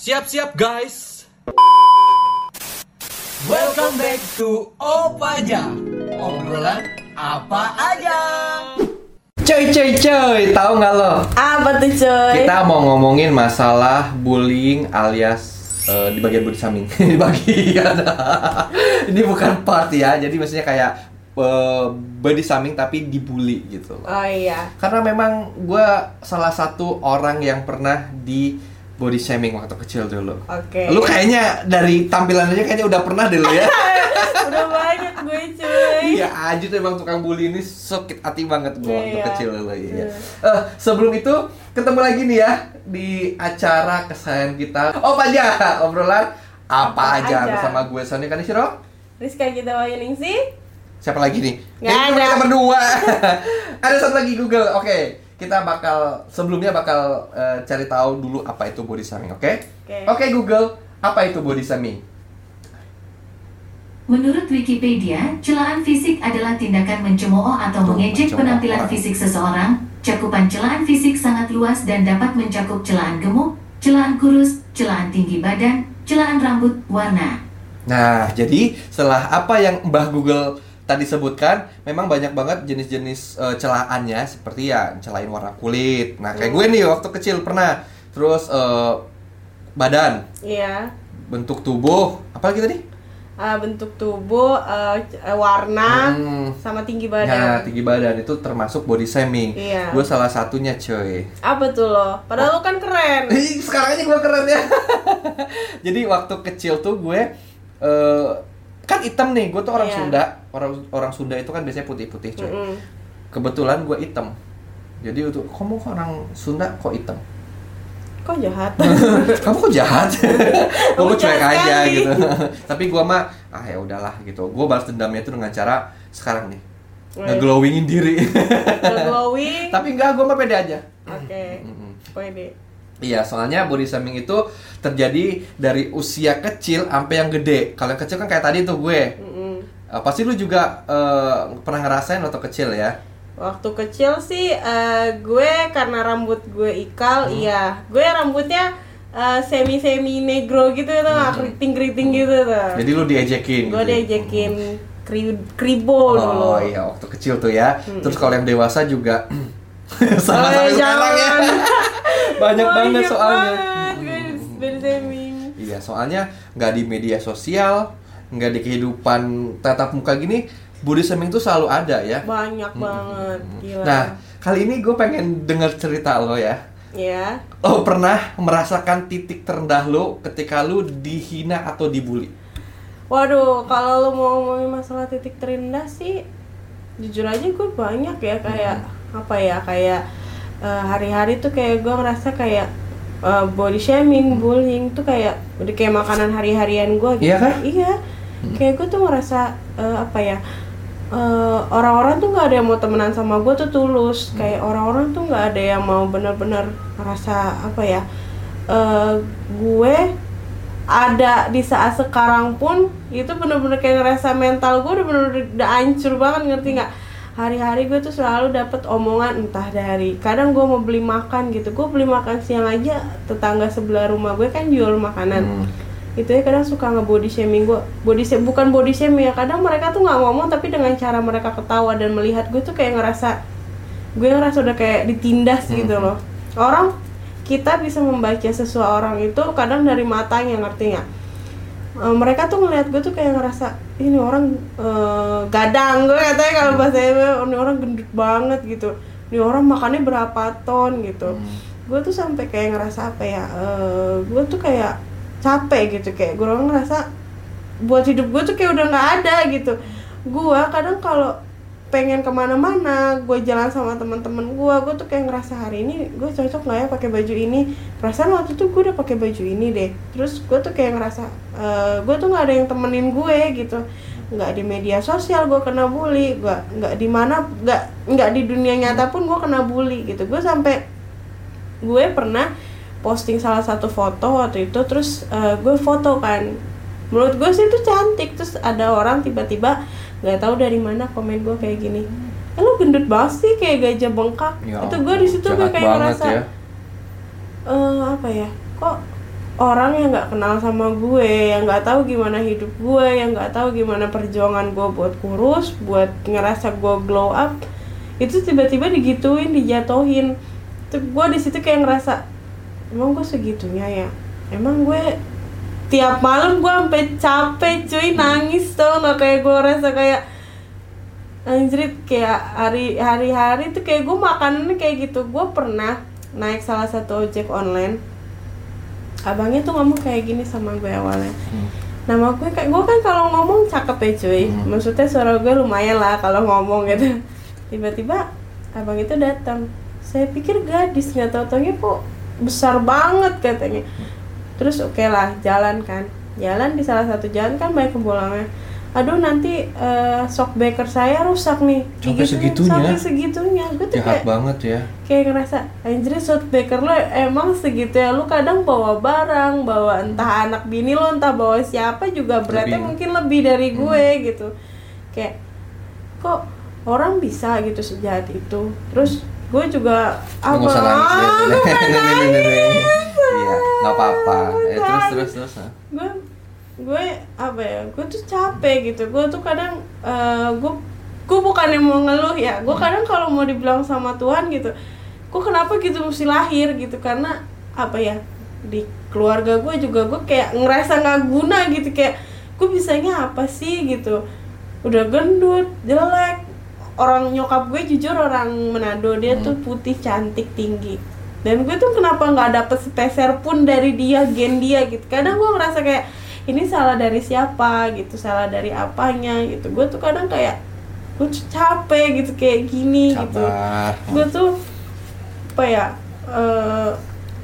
Siap-siap guys. Welcome back to Opaja. Obrolan apa aja. Coy coy coy, tahu nggak lo? Apa tuh coy? Kita mau ngomongin masalah bullying alias eh, di bagian body shaming. di bagian. Ini bukan part ya, jadi maksudnya kayak eh, body shaming tapi dibully gitu. Oh iya. Karena memang gue salah satu orang yang pernah di body shaming waktu kecil dulu. Oke. Lu kayaknya dari tampilan aja kayaknya udah pernah deh lo ya. Udah banyak gue cuy. Iya, Aju tuh emang tukang bully ini sakit hati banget gue waktu Iya. kecil dulu ya. Iya. Eh, sebelum itu ketemu lagi nih ya di acara kesayangan kita. Oh aja obrolan apa, Apa aja, aja. bersama gue Sony Kanishiro. Rizka kita Wayuning sih. Siapa lagi nih? Ini cuma ada. kita berdua. ada satu lagi Google. Oke, kita bakal sebelumnya bakal eh, cari tahu dulu apa itu body shaming, oke? Oke. Oke Google, apa itu body shaming? Menurut Wikipedia, celaan fisik adalah tindakan mencemooh atau Tuh, mengejek mencemooh penampilan fisik seseorang. Cakupan celaan fisik sangat luas dan dapat mencakup celaan gemuk, celaan kurus, celaan tinggi badan, celaan rambut, warna. Nah, jadi setelah apa yang Mbah Google tadi sebutkan, memang banyak banget jenis-jenis eh, celaannya seperti ya celain warna kulit. Nah, kayak gue nih waktu kecil pernah. Terus eh, badan, Iya. bentuk tubuh, apa lagi tadi? Ah, bentuk tubuh, eh, warna, Hmm. sama tinggi Nah, badan. tinggi badan itu termasuk body shaming. Iya. Gue salah satunya, coy. Apa tuh lo? Padahal lo kan keren. Ih, Sekarang aja gue keren ya. Jadi waktu kecil tuh gue eh, kan hitam nih, gue tuh orang Iya. Sunda. Orang orang Sunda itu kan biasanya putih-putih, coy. Mm-mm. kebetulan gue hitam jadi untuk kamu kok orang Sunda kok hitam Kok jahat? kamu kok jahat Kamu cuek aja gitu tapi gue mah ah ya udahlah gitu gue balas dendamnya itu dengan cara sekarang nih Wih. ngeglowingin diri Udah glowing. tapi enggak gue mah pede aja Oke. Mm-mm. Pede. Iya, soalnya body shaming itu terjadi dari usia kecil sampai yang gede. Kalau yang kecil kan kayak tadi tuh gue. Mm-mm. Eh, pasti lu juga eh, pernah ngerasain waktu kecil ya. Waktu kecil sih eh, gue karena rambut gue ikal, iya. Gue rambutnya semi semi negro gitu tuh, keriting keriting gitu tuh. Jadi lu diejekin. gue gitu. diajakin kri kribo dulu. Oh iya waktu kecil tuh ya. Terus kalau yang dewasa juga sama Oh, sampai iya, sekarang ya. Banyak banget Banyak soalnya. banget. Iya soalnya nggak di media sosial, nggak di kehidupan tatap muka gini, body shaming tuh selalu ada ya. Banyak banget, gila. Nah kali ini gue pengen dengar cerita lo ya. ya. Lo pernah merasakan titik terendah lo ketika lo dihina atau dibully? Waduh, kalau lo mau ngomongin masalah titik terendah sih, jujur aja gue banyak ya kayak apa ya kayak eh, hari-hari tuh kayak gue ngerasa kayak eh, body shaming, bullying tuh kayak udah kayak makanan hari-harian gue. Iya kan? Iya. Kayak gue tuh ngerasa eh, apa ya? eh, orang-orang tuh nggak ada yang mau temenan sama gue tuh tulus. Kayak orang-orang tuh nggak ada yang mau bener-bener ngerasa apa ya? eh, gue ada di saat sekarang pun itu bener-bener kayak ngerasa mental gue udah bener-bener udah hancur banget ngerti nggak hari-hari gue tuh selalu dapet omongan entah dari kadang gue mau beli makan gitu. Gue beli makan siang aja tetangga sebelah rumah gue kan jual makanan. Hmm. itu ya kadang suka nge body shaming gue. Body sha- bukan body shaming ya kadang mereka tuh nggak ngomong tapi dengan cara mereka ketawa dan melihat gue tuh kayak ngerasa gue ngerasa udah kayak ditindas gitu loh. Orang kita bisa membaca seseorang itu kadang dari matanya ngerti nggak Eh, mereka tuh ngeliat gue tuh kayak ngerasa ini orang eh, gadang gue katanya kalau bahasa ini orang gendut banget gitu. Ini orang makannya berapa ton gitu. Gue tuh sampai kayak ngerasa apa ya eh, gue tuh kayak capek gitu. Kayak gue ngerasa buat hidup gue tuh kayak udah nggak ada gitu. Gue kadang kalau pengen ke mana-mana gue jalan sama teman-teman gue gue tuh kayak ngerasa hari ini gue cocok nggak ya pakai baju ini? Perasaan waktu itu gue udah pakai baju ini deh. Terus gue tuh kayak ngerasa eh, gue tuh nggak ada yang temenin gue gitu. Nggak di media sosial gue kena bully gue nggak di mana nggak nggak di dunia nyata pun gue kena bully gitu. Gue sampai gue pernah posting salah satu foto waktu itu terus eh, gue foto kan. Menurut gue sih itu cantik. Terus ada orang tiba-tiba nggak tahu dari mana komen gue kayak gini. Eh lu gendut banget sih kayak gajah bengkak. Ya itu gue di situ gue kayak ngerasa ya. eh apa ya kok orang yang nggak kenal sama gue yang nggak tahu gimana hidup gue yang nggak tahu gimana perjuangan gue buat kurus buat ngerasa gue glow up itu tiba-tiba digituin dijatuhin. Tuh gue di situ kayak ngerasa emang gue segitunya ya? Emang gue tiap malam gue sampai capek cuy nangis tau nggak? Kayak gue rasa kayak anjrit kayak hari hari hari tuh kayak gue makanannya kayak gitu. Gue pernah naik salah satu ojek online. Abangnya tuh ngomong kayak gini sama gue awalnya. Nama gue kayak gue kan kalau ngomong cakep ya cuy. Hmm. maksudnya suara gue lumayan lah kalau ngomong gitu. Tiba-tiba abang itu datang. Saya pikir gadis nggak tahu taunya kok besar banget katanya terus oke lah jalan kan. Jalan di salah satu jalan kan banyak kebolangnya aduh nanti eh, shock breaker saya rusak nih. Sampai segitunya? sampai segitunya. Gue tuh jahat kayak banget ya. kayak ngerasa anjir shockbreaker lo emang segitu ya? Lu kadang bawa barang bawa entah anak bini lo entah bawa siapa juga beratnya Lebih. mungkin lebih dari gue gitu. Kayak kok orang bisa gitu sejahat itu? Terus gue juga nangis ah, nih, nih. nangis. iya nggak apa-apa. Eh, terus Kan. terus terus ah. gue gue apa ya gue tuh capek gitu. Gue tuh kadang eh, gue gue bukannya mau ngeluh ya. Gue kadang kalau mau dibilang sama Tuhan gitu gue kenapa gitu mesti lahir? gitu. Karena apa ya di keluarga gue juga gue kayak ngerasa nggak guna gitu. Kayak gue bisanya apa sih? gitu. Udah gendut jelek. Orang nyokap gue jujur orang Manado dia tuh putih cantik tinggi dan gue tuh kenapa nggak dapet sepeser pun dari dia gen dia gitu. Kadang gue ngerasa kayak ini salah dari siapa gitu salah dari apanya gitu. Gue tuh kadang kayak gue capek gitu kayak gini gitu. Sabar. Gue tuh apa ya eh,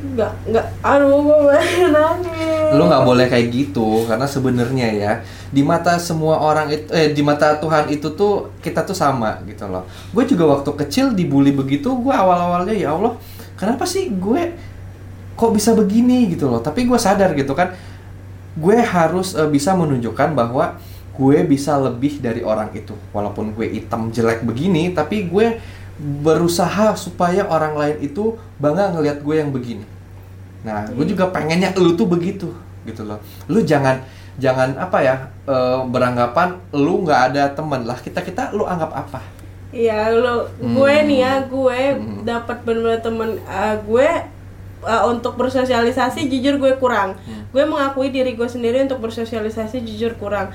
nggak nggak aduh gue nangis. Lu nggak boleh kayak gitu karena sebenarnya ya di mata semua orang itu eh di mata Tuhan itu tuh kita tuh sama gitu loh. Gue juga waktu kecil dibully begitu gue awal awalnya ya Allah kenapa sih gue kok bisa begini gitu loh? Tapi gue sadar gitu kan gue harus eh, bisa menunjukkan bahwa gue bisa lebih dari orang itu. Walaupun gue hitam jelek begini tapi gue berusaha supaya orang lain itu bangga ngelihat gue yang begini. Nah gue juga pengennya lu tuh begitu gitu loh. Lu jangan jangan apa ya eh, beranggapan lu nggak ada teman lah. Kita kita lu anggap apa Iya lo gue nih ya gue dapat bener-bener temen uh, gue uh, untuk bersosialisasi jujur gue kurang. Gue mengakui diri gue sendiri untuk bersosialisasi jujur kurang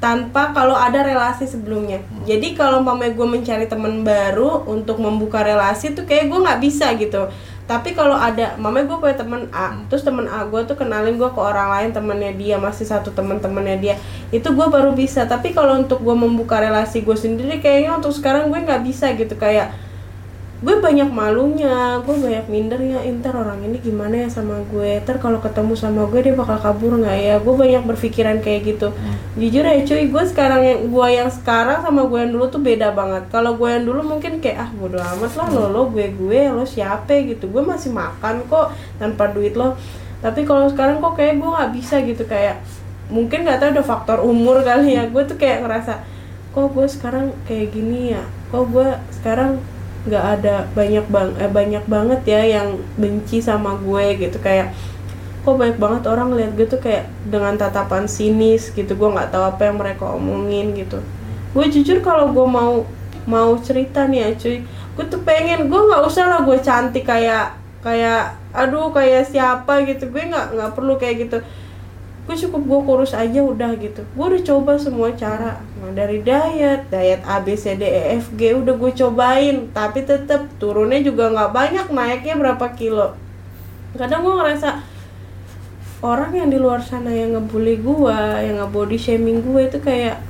tanpa kalau ada relasi sebelumnya. Jadi kalau mama gue mencari teman baru untuk membuka relasi tuh kayak gue nggak bisa gitu. Tapi kalau ada mama gue punya temen A terus temen A gue tuh kenalin gue ke orang lain temennya dia masih satu temen-temennya dia itu gue baru bisa. Tapi kalau untuk gue membuka relasi gue sendiri kayaknya untuk sekarang gue nggak bisa gitu. Kayak gue banyak malunya gue banyak mindernya inter orang ini gimana ya sama gue? Ntar kalau ketemu sama gue dia bakal kabur nggak ya? Gue banyak berpikiran kayak gitu. Jujur ya cuy gue sekarang yang gue yang sekarang sama gue yang dulu tuh beda banget. Kalau gue yang dulu mungkin kayak ah bodo amat lah lo lo gue gue lo siapa? gitu. Gue masih makan kok tanpa duit lo. Tapi kalau sekarang kok kayak gue nggak bisa gitu kayak mungkin nggak tahu ada faktor umur kali ya. Gue tuh kayak ngerasa kok gue sekarang kayak gini ya? Kok gue sekarang nggak ada banyak bang eh, banyak banget ya yang benci sama gue gitu. Kayak kok banyak banget orang lihat gue tuh kayak dengan tatapan sinis gitu. Gue nggak tahu apa yang mereka omongin gitu. Gue jujur kalau gue mau mau cerita nih ya cuy gue tuh pengen gue nggak usah lah gue cantik kayak kayak aduh kayak siapa gitu. Gue nggak nggak perlu kayak gitu gue cukup gue kurus aja udah gitu. Gue udah coba semua cara. Nah, dari diet diet A B C D E F G udah gue cobain. Tapi tetap turunnya juga nggak banyak naiknya berapa kilo. Kadang gue ngerasa orang yang di luar sana yang ngebully gue yang ngebody shaming gue itu kayak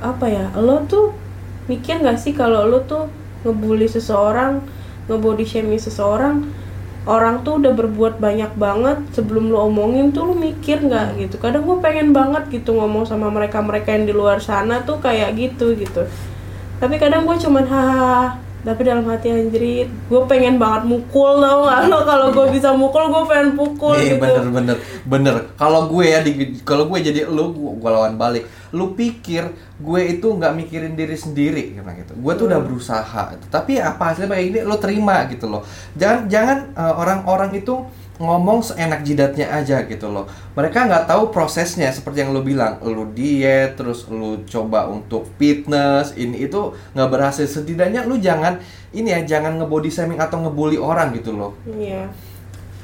apa ya lo tuh mikir nggak sih kalau lo tuh ngebully seseorang ngebody shaming seseorang orang tuh udah berbuat banyak banget sebelum lo omongin tuh lo mikir nggak gitu. Kadang gue pengen banget gitu ngomong sama mereka mereka yang di luar sana tuh kayak gitu gitu. Tapi kadang gue cuman hahaha. Tapi dalam hati anjrit gue pengen banget mukul tau gak lo kalau gue bisa mukul gue pengen pukul Iya gitu. bener bener bener. Kalau gue ya, kalau gue jadi lu, gue lawan balik. Lu pikir gue itu nggak mikirin diri sendiri, karena gitu. Gue tuh udah berusaha, tapi apa hasilnya kayak gini, lo terima gitu loh. Jangan jangan eh, orang-orang itu ngomong seenak jidatnya aja gitu loh. Mereka nggak tahu prosesnya seperti yang lu bilang, lu diet, terus lu coba untuk fitness, ini itu nggak berhasil. Setidaknya lu jangan ini ya, jangan ngebody shaming atau ngebully orang gitu loh. Iya.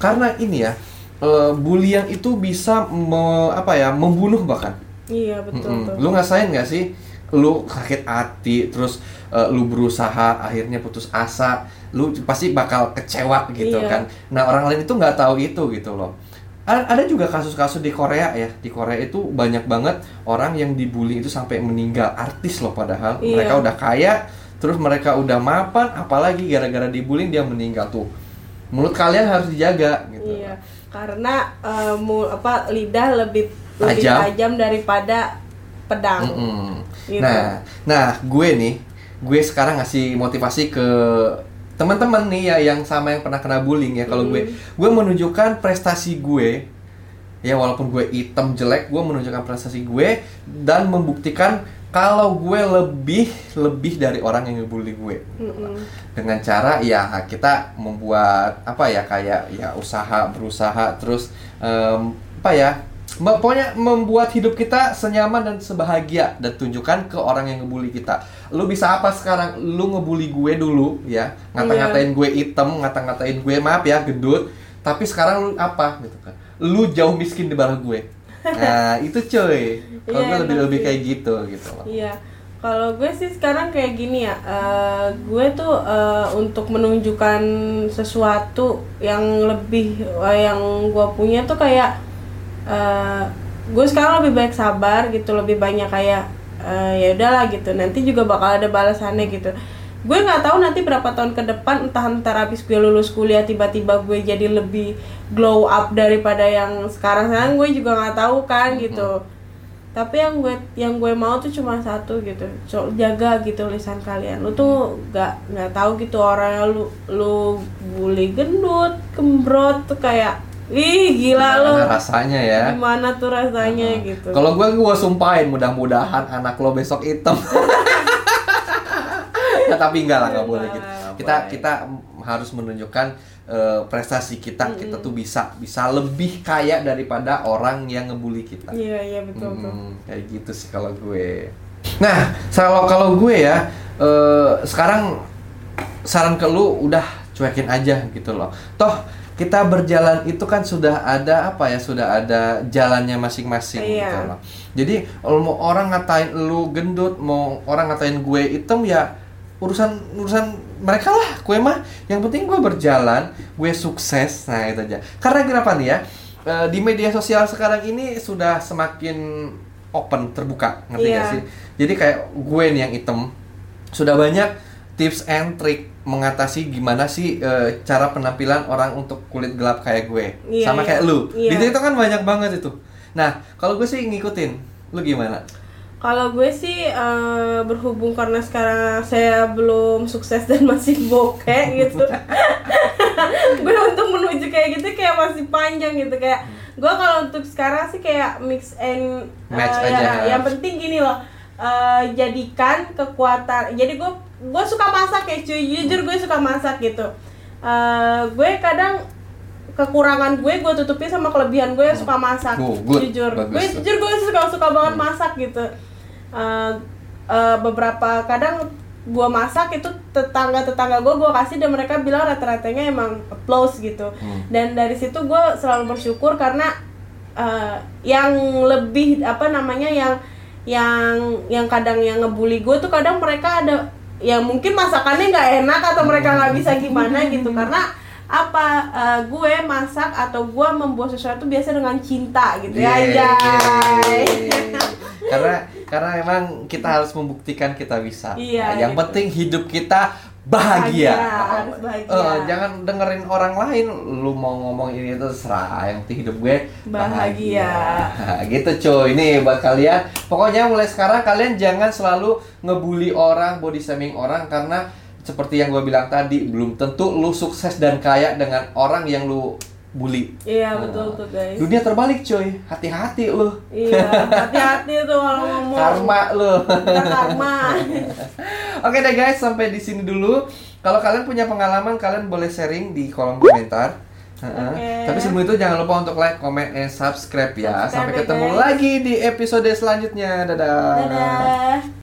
Karena ini ya, eh, bullying itu bisa me- apa ya, membunuh bahkan. Iya betul Mm-mm. tuh. Lu ngerasain nggak sih? Lu sakit hati, terus eh, lu berusaha, akhirnya putus asa, lu pasti bakal kecewa gitu Iya. kan. Nah orang lain itu nggak tahu itu gitu loh. Ada juga kasus-kasus di Korea ya. Di Korea itu banyak banget orang yang dibully itu sampai meninggal. Artis loh padahal. Iya. Mereka udah kaya, terus mereka udah mapan, apalagi gara-gara dibully dia meninggal tuh. Mulut kalian harus dijaga gitu. Iya. Karena eh, mu- apa lidah lebih lebih Tajam. tajam daripada pedang. Mm-mm. Gitu. Nah, nah gue nih, gue sekarang ngasih motivasi ke teman-teman nih ya yang sama yang pernah kena bullying ya. Kalau gue, gue menunjukkan prestasi gue, ya walaupun gue hitam jelek, gue menunjukkan prestasi gue dan membuktikan kalau gue lebih lebih dari orang yang ngebully gue Mm-mm. dengan cara ya kita membuat apa ya kayak ya usaha berusaha terus em, apa ya pokoknya membuat hidup kita senyaman dan sebahagia dan tunjukkan ke orang yang ngebully kita. Lu bisa apa sekarang? Lu ngebully gue dulu ya, ngata-ngatain gue hitam, ngata-ngatain gue maaf ya gendut, tapi sekarang lu apa gitu kan? Lu jauh miskin di bawah gue. Nah, itu cuy. Kalau Iya, gue lebih lebih kayak gitu gitu loh. Iya. Kalau gue sih sekarang kayak gini ya, eh, gue tuh eh, untuk menunjukkan sesuatu yang lebih eh, yang gue punya tuh kayak eh, gue sekarang lebih baik sabar gitu, lebih banyak kayak eh, ya udahlah gitu. Nanti juga bakal ada balasannya gitu. Gue nggak tahu nanti berapa tahun ke depan entah entar habis gue lulus kuliah tiba-tiba gue jadi lebih glow up daripada yang sekarang sekarang gue juga nggak tahu kan gitu tapi yang gue yang gue mau tuh cuma satu gitu jaga gitu lisan kalian lu tuh nggak nggak tahu gitu orang lu lu bully gendut kembrot tuh kayak ih gila Gimana rasanya ya? gimana tuh rasanya gitu Kalau gue gue sumpahin mudah-mudahan anak lo besok hitam. ya, tapi enggak lah nggak boleh gitu. Kita kita harus menunjukkan eh, prestasi kita. Kita tuh bisa bisa lebih kaya daripada orang yang ngebully kita. iya iya betul betul Hmm, kayak gitu sih kalau gue. Nah, kalau kalau gue ya eh, sekarang saran ke lu udah cuekin aja gitu loh. Toh kita berjalan itu kan sudah ada apa ya sudah ada jalannya masing-masing Iya. gitu loh. Jadi kalau mau orang ngatain lu gendut, mau orang ngatain gue hitam ya urusan urusan mereka lah. Gue mah yang penting gue berjalan, gue sukses. Nah, itu aja. Karena kenapa nih ya? eh, di media sosial sekarang ini sudah semakin open, terbuka, ngerti Iya. gak sih? Jadi kayak gue nih yang hitam sudah banyak tips and trick mengatasi gimana sih eh, cara penampilan orang untuk kulit gelap kayak gue Iya, sama iya. kayak lu Iya. di TikTok kan banyak banget itu nah kalau gue sih ngikutin lu gimana Kalau gue sih eh, berhubung karena sekarang saya belum sukses dan masih bokeh gitu. gue untuk menuju kayak gitu kayak masih panjang gitu kayak gue kalau untuk sekarang sih kayak mix and Match ya, aja. yang penting gini loh. eh, jadikan kekuatan. Jadi gue gue suka masak ya cuy. Jujur gue suka masak gitu. Eh, gue kadang kekurangan gue gue tutupin sama kelebihan gue yang suka masak Oh, good. jujur Bagus gue jujur gue suka suka banget masak gitu Eh, eh, beberapa kadang gue masak itu tetangga tetangga gue gue kasih dan mereka bilang rata-ratanya emang applause gitu Hmm. dan dari situ gue selalu bersyukur karena eh, yang lebih apa namanya yang yang yang kadang yang ngebully gue tuh kadang mereka ada yang mungkin masakannya nggak enak atau mereka nggak bisa gimana gitu karena apa eh, gue masak atau gue membuat sesuatu biasa dengan cinta gitu ya Yeay, anjay. yeay. karena karena emang kita harus membuktikan kita bisa Iya, Nah, yang gitu. penting hidup kita bahagia, Bahagia, harus bahagia. Eh, jangan dengerin orang lain. Lu mau ngomong ini itu serah yang penting hidup gue. Bahagia. Nah, gitu cuy. Ini buat kalian. Pokoknya mulai sekarang kalian jangan selalu ngebully orang body shaming orang karena seperti yang gue bilang tadi belum tentu lu sukses dan kaya dengan orang yang lu bully Iya Nah, betul tuh guys. dunia terbalik cuy hati-hati lu Iya hati-hati tuh kalau ngomong. karma lu karma. Oke deh guys, sampai di sini dulu. Kalau kalian punya pengalaman, kalian boleh sharing di kolom komentar. Heeh. Oke. Tapi sebelum itu jangan lupa untuk like, comment, and subscribe ya. Subscribe Sampai ya, ketemu guys. lagi di episode selanjutnya. Dadah. Dadah.